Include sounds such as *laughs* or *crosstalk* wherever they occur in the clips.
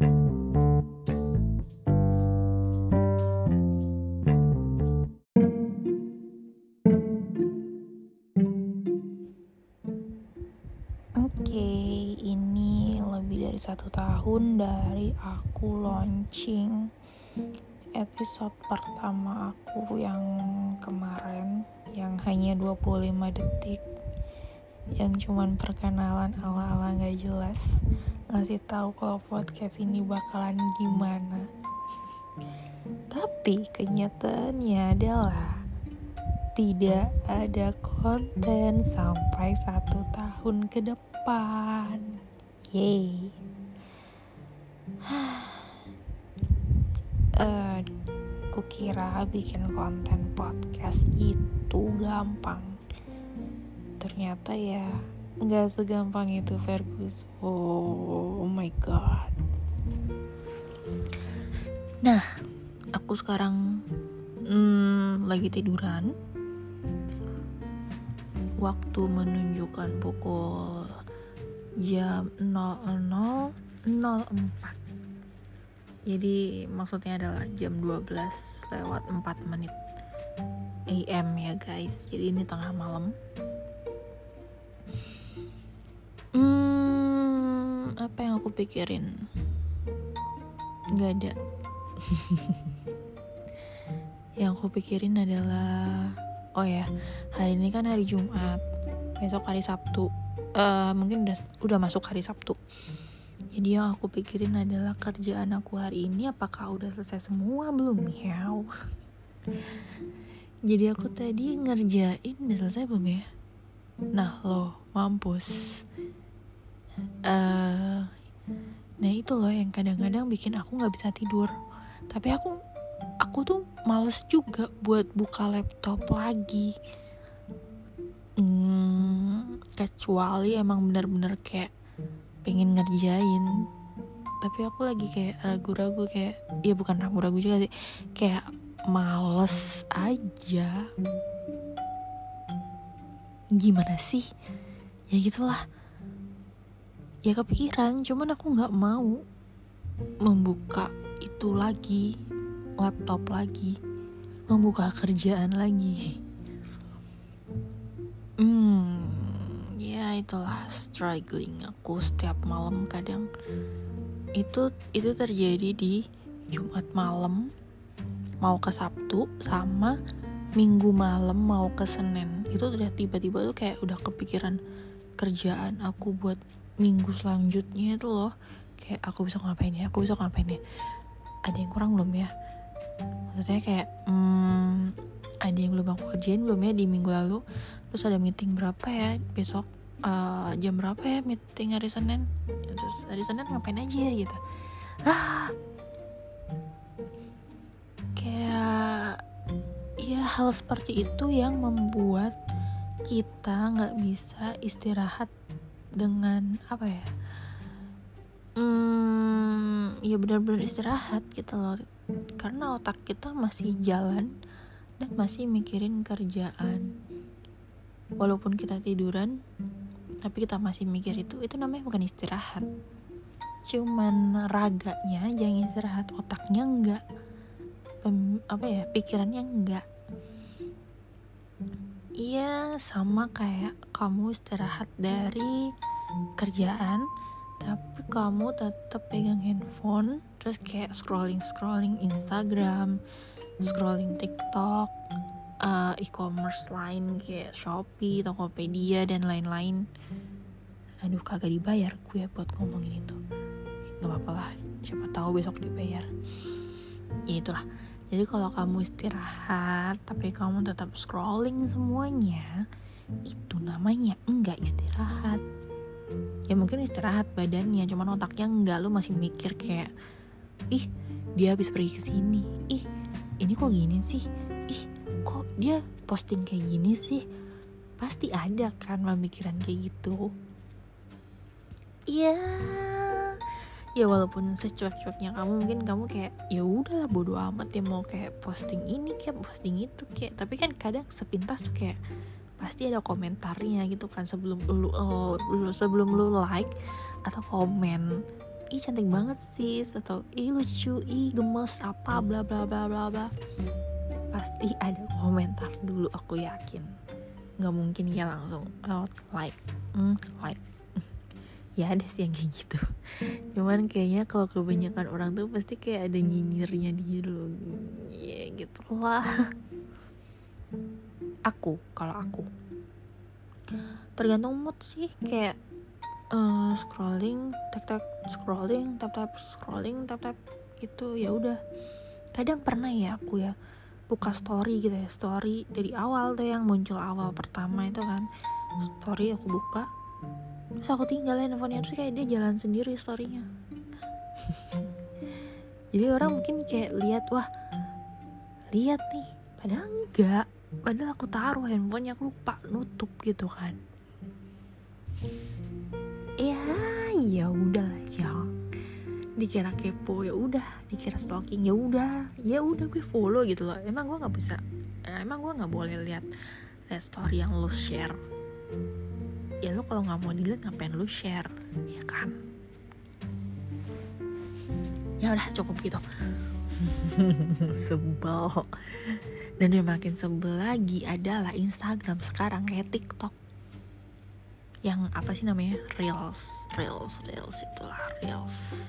Oke, ini lebih dari satu tahun dari aku launching episode pertama aku yang kemarin yang hanya 25 detik yang cuman perkenalan ala-ala gak jelas ngasih tahu kalau podcast ini bakalan gimana tapi kenyataannya adalah tidak ada konten sampai satu tahun ke depan. Yeay. uh, *sighs* kukira bikin konten podcast itu gampang. Ternyata ya nggak segampang itu Fergus. Oh, oh my god. Nah, aku sekarang hmm, lagi tiduran waktu menunjukkan pukul jam 00.04 jadi maksudnya adalah jam 12 lewat 4 menit AM ya guys jadi ini tengah malam apa yang aku pikirin? Nggak ada. *laughs* Yang aku pikirin adalah oh ya hari ini kan hari Jumat besok hari Sabtu. Uh, mungkin udah udah masuk hari Sabtu. Jadi yang aku pikirin adalah kerjaan aku hari ini apakah udah selesai semua? Belum ya *laughs* jadi aku tadi ngerjain udah selesai belum ya? Nah lo mampus uh, nah itu loh yang kadang-kadang bikin aku nggak bisa tidur. Tapi aku aku tuh males juga buat buka laptop lagi. Hmm, kecuali emang bener-bener kayak pengen ngerjain. Tapi aku lagi kayak ragu-ragu kayak ya bukan ragu-ragu juga sih kayak males aja. Gimana sih? Ya gitulah ya kepikiran cuman aku nggak mau membuka itu lagi laptop lagi, membuka kerjaan lagi. Hmm, ya itulah struggling aku setiap malam kadang. Itu itu terjadi di Jumat malam mau ke Sabtu sama Minggu malam mau ke Senin. Itu udah tiba-tiba tuh kayak udah kepikiran kerjaan aku buat minggu selanjutnya itu loh. Kayak aku bisa ngapain ya aku bisa ngapain ya. Ada yang kurang belum ya? Maksudnya kayak hmm, ada yang belum aku kerjain belum ya di minggu lalu? Terus ada meeting berapa ya besok? Uh, jam berapa ya meeting hari Senin? Ya, terus hari Senin ngapain aja ya gitu. Ah. Kayak ya hal seperti itu yang membuat kita nggak bisa istirahat dengan apa ya hmm, ya benar-benar istirahat gitu loh. Karena otak kita masih jalan dan masih mikirin kerjaan. Walaupun kita tiduran tapi kita masih mikir itu itu namanya bukan istirahat. Cuman raganya jangan istirahat otaknya enggak Pem, apa ya pikirannya enggak iya sama kayak kamu istirahat dari kerjaan tapi kamu tetap pegang handphone terus kayak scrolling scrolling Instagram scrolling TikTok uh, e-commerce lain kayak Shopee Tokopedia dan lain-lain. Aduh kagak dibayar gue buat ngomongin itu. Nggak apa-apa lah siapa tahu besok dibayar. Ya itulah jadi kalau kamu istirahat tapi kamu tetap scrolling semuanya itu namanya enggak istirahat. Ya mungkin istirahat badannya cuman otaknya enggak lu masih mikir kayak ih dia habis pergi ke sini. Ih ini kok gini sih? Ih kok dia posting kayak gini sih? Pasti ada kan pemikiran kayak gitu. Iya ya walaupun secuek-cueknya kamu mungkin kamu kayak ya udahlah bodo amat ya mau kayak posting ini kayak posting itu kayak. Tapi kan kadang sepintas tuh kayak pasti ada komentarnya gitu kan sebelum lu uh, sebelum lu like atau komen ih cantik banget sih atau ih lucu ih gemes apa bla bla bla bla bla. Pasti ada komentar dulu aku yakin. Nggak mungkin ya langsung out like mm, like ya ada sih yang kayak gitu. Cuman kayaknya kalau kebanyakan orang tuh pasti kayak ada nyinyirnya di lo ya gitu lah aku kalau aku. Tergantung mood sih kayak uh, scrolling tap tap scrolling tap tap scrolling tap tap gitu. Ya udah. Kadang pernah ya aku ya buka story gitu ya. Story dari awal tuh yang muncul awal pertama itu kan. Story aku buka terus aku tinggalin handphonenya terus kayak dia jalan sendiri storynya. *laughs* Jadi orang mungkin kayak lihat wah lihat nih. Padahal enggak. Padahal aku taruh handphonenya aku lupa nutup gitu kan. Ya ya udahlah ya. Dikira kepo ya udah. Dikira stalking ya udah. Ya udah gue follow gitu loh. Emang gue nggak bisa emang gue nggak boleh lihat story yang lo share ya lo kalau nggak mau dilihat ngapain lo share? Ya kan? Ya udah cukup gitu. *laughs* Sebel. Dan yang makin sebel lagi adalah Instagram sekarang kayak TikTok. Yang apa sih namanya? Reels reels reels itulah reels.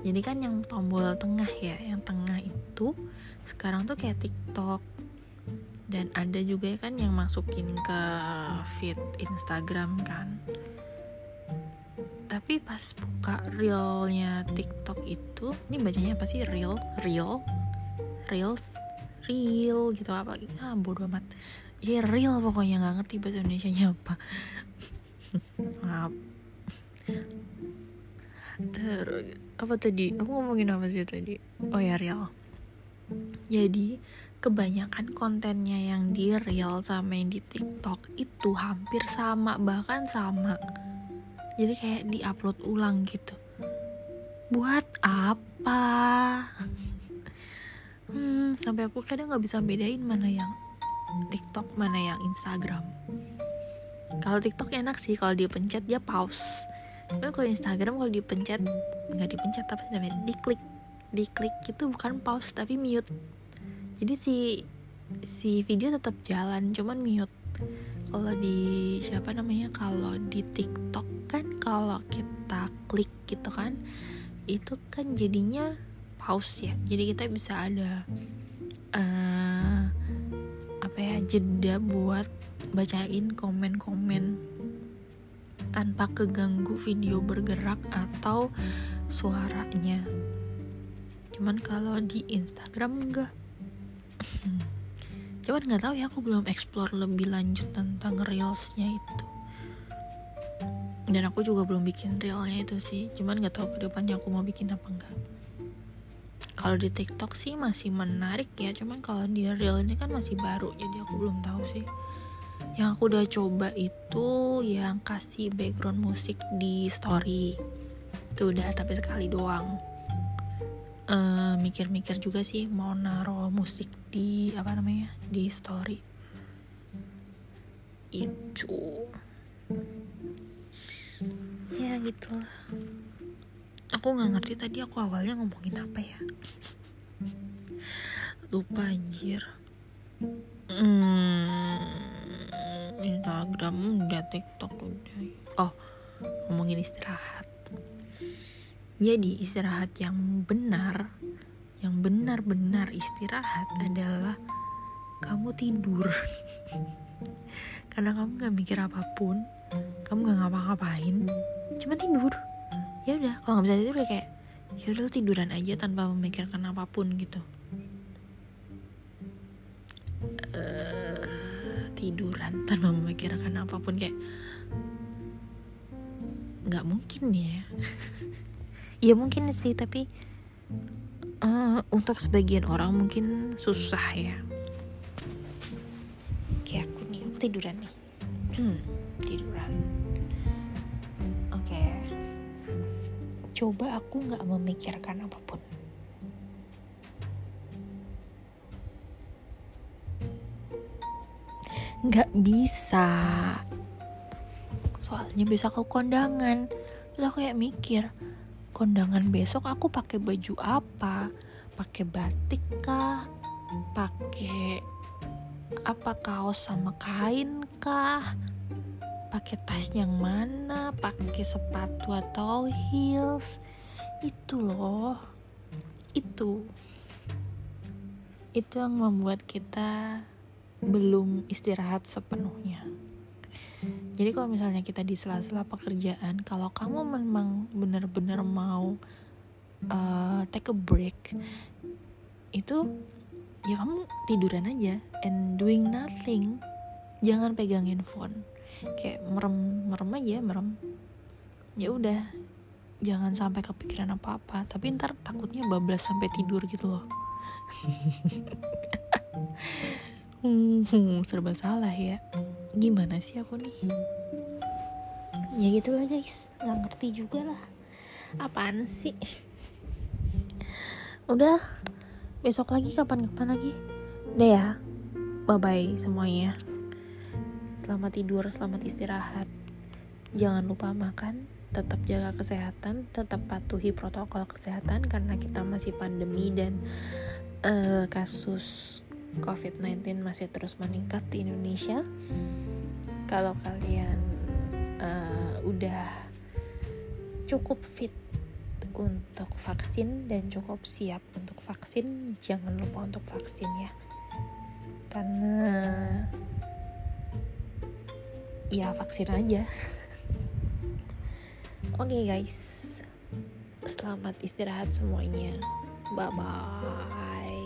Jadi kan yang tombol tengah ya yang tengah itu sekarang tuh kayak TikTok dan ada juga kan yang masukin ke feed Instagram kan. Tapi pas buka reelnya TikTok itu ini bacanya apa sih? Reel? Reel? Reels? Reel gitu apa? Ah bodo amat. Ya real pokoknya nggak ngerti bahasa Indonesia nya apa. *laughs* Maaf. Terus apa tadi? Aku ngomongin apa sih tadi? Oh ya real jadi kebanyakan kontennya yang di real sama yang di TikTok itu hampir sama bahkan sama. Jadi kayak diupload ulang gitu. Buat apa? *laughs* Hmm sampai aku kadang nggak bisa bedain mana yang TikTok mana yang Instagram. Kalau TikTok enak sih kalau dia pencet dia pause. Tapi kalau Instagram kalau dipencet nggak dipencet apa namanya diklik. Diklik itu bukan pause tapi mute jadi si si video tetap jalan cuman mute. Kalau di siapa namanya kalau di TikTok kan kalau kita klik gitu kan itu kan jadinya pause ya. Jadi kita bisa ada uh, apa ya jeda buat bacain komen-komen tanpa keganggu video bergerak atau suaranya. Cuman kalau di Instagram enggak cuman nggak tahu ya aku belum explore lebih lanjut tentang reelsnya itu. Dan aku juga belum bikin reelnya itu sih. Cuman nggak tahu ke depannya aku mau bikin apa enggak kalau di TikTok sih masih menarik ya. Cuman kalau di real ini kan masih baru jadi aku belum tahu sih. Yang aku udah coba itu yang kasih background musik di story. Itu udah tapi sekali doang mikir mikir-mikir juga sih mau naro musik di apa namanya di story. Itu. Ya gitulah. Aku nggak ngerti tadi aku awalnya ngomongin apa ya. Lupa anjir. Hmm, Instagram udah TikTok udah. Oh ngomongin istirahat jadi istirahat yang benar yang benar-benar istirahat adalah kamu tidur. *laughs* Karena kamu gak mikir apa pun kamu gak ngapa-ngapain cuma tidur. Ya udah kalau nggak bisa tidur ya kayak ya udah tiduran aja tanpa memikirkan apa pun gitu. Uh, tiduran tanpa memikirkan apa pun kayak nggak mungkin ya *laughs* ya mungkin sih tapi uh, untuk sebagian orang mungkin susah ya kayak aku nih aku tiduran nih hmm, tiduran coba aku nggak memikirkan apa pun. Nggak bisa. Soalnya bisa aku kondangan. Terus aku kayak mikir, kondangan besok aku pakai baju apa? Pakai batik kah? Pakai apa kaos sama kain kah? Pakai tas yang mana? Pakai sepatu atau heels? Itu loh. Itu. Itu yang membuat kita belum istirahat sepenuhnya jadi kalau misalnya kita di sela-sela pekerjaan kalau kamu memang benar-benar mau uh, take a break itu ya kamu tiduran aja and doing nothing. Jangan pegang handphone kayak merem merem aja merem. Ya udah jangan sampai kepikiran apa apa tapi ntar takutnya bablas sampai tidur gitu loh. *laughs* Hmm, serba salah ya gimana sih aku nih? Ya gitulah guys. Nggak ngerti juga lah. Apaan sih? Udah besok lagi kapan-kapan lagi. Udah ya. Bye bye semuanya. Selamat tidur selamat istirahat. Jangan lupa makan tetap jaga kesehatan, tetap patuhi protokol kesehatan karena kita masih pandemi dan uh, kasus COVID-19 masih terus meningkat di Indonesia. Kalau kalian uh, udah cukup fit untuk vaksin dan cukup siap untuk vaksin, jangan lupa untuk vaksin ya. Karena ya vaksin aja. *laughs* Oke okay guys, selamat istirahat semuanya. Bye bye.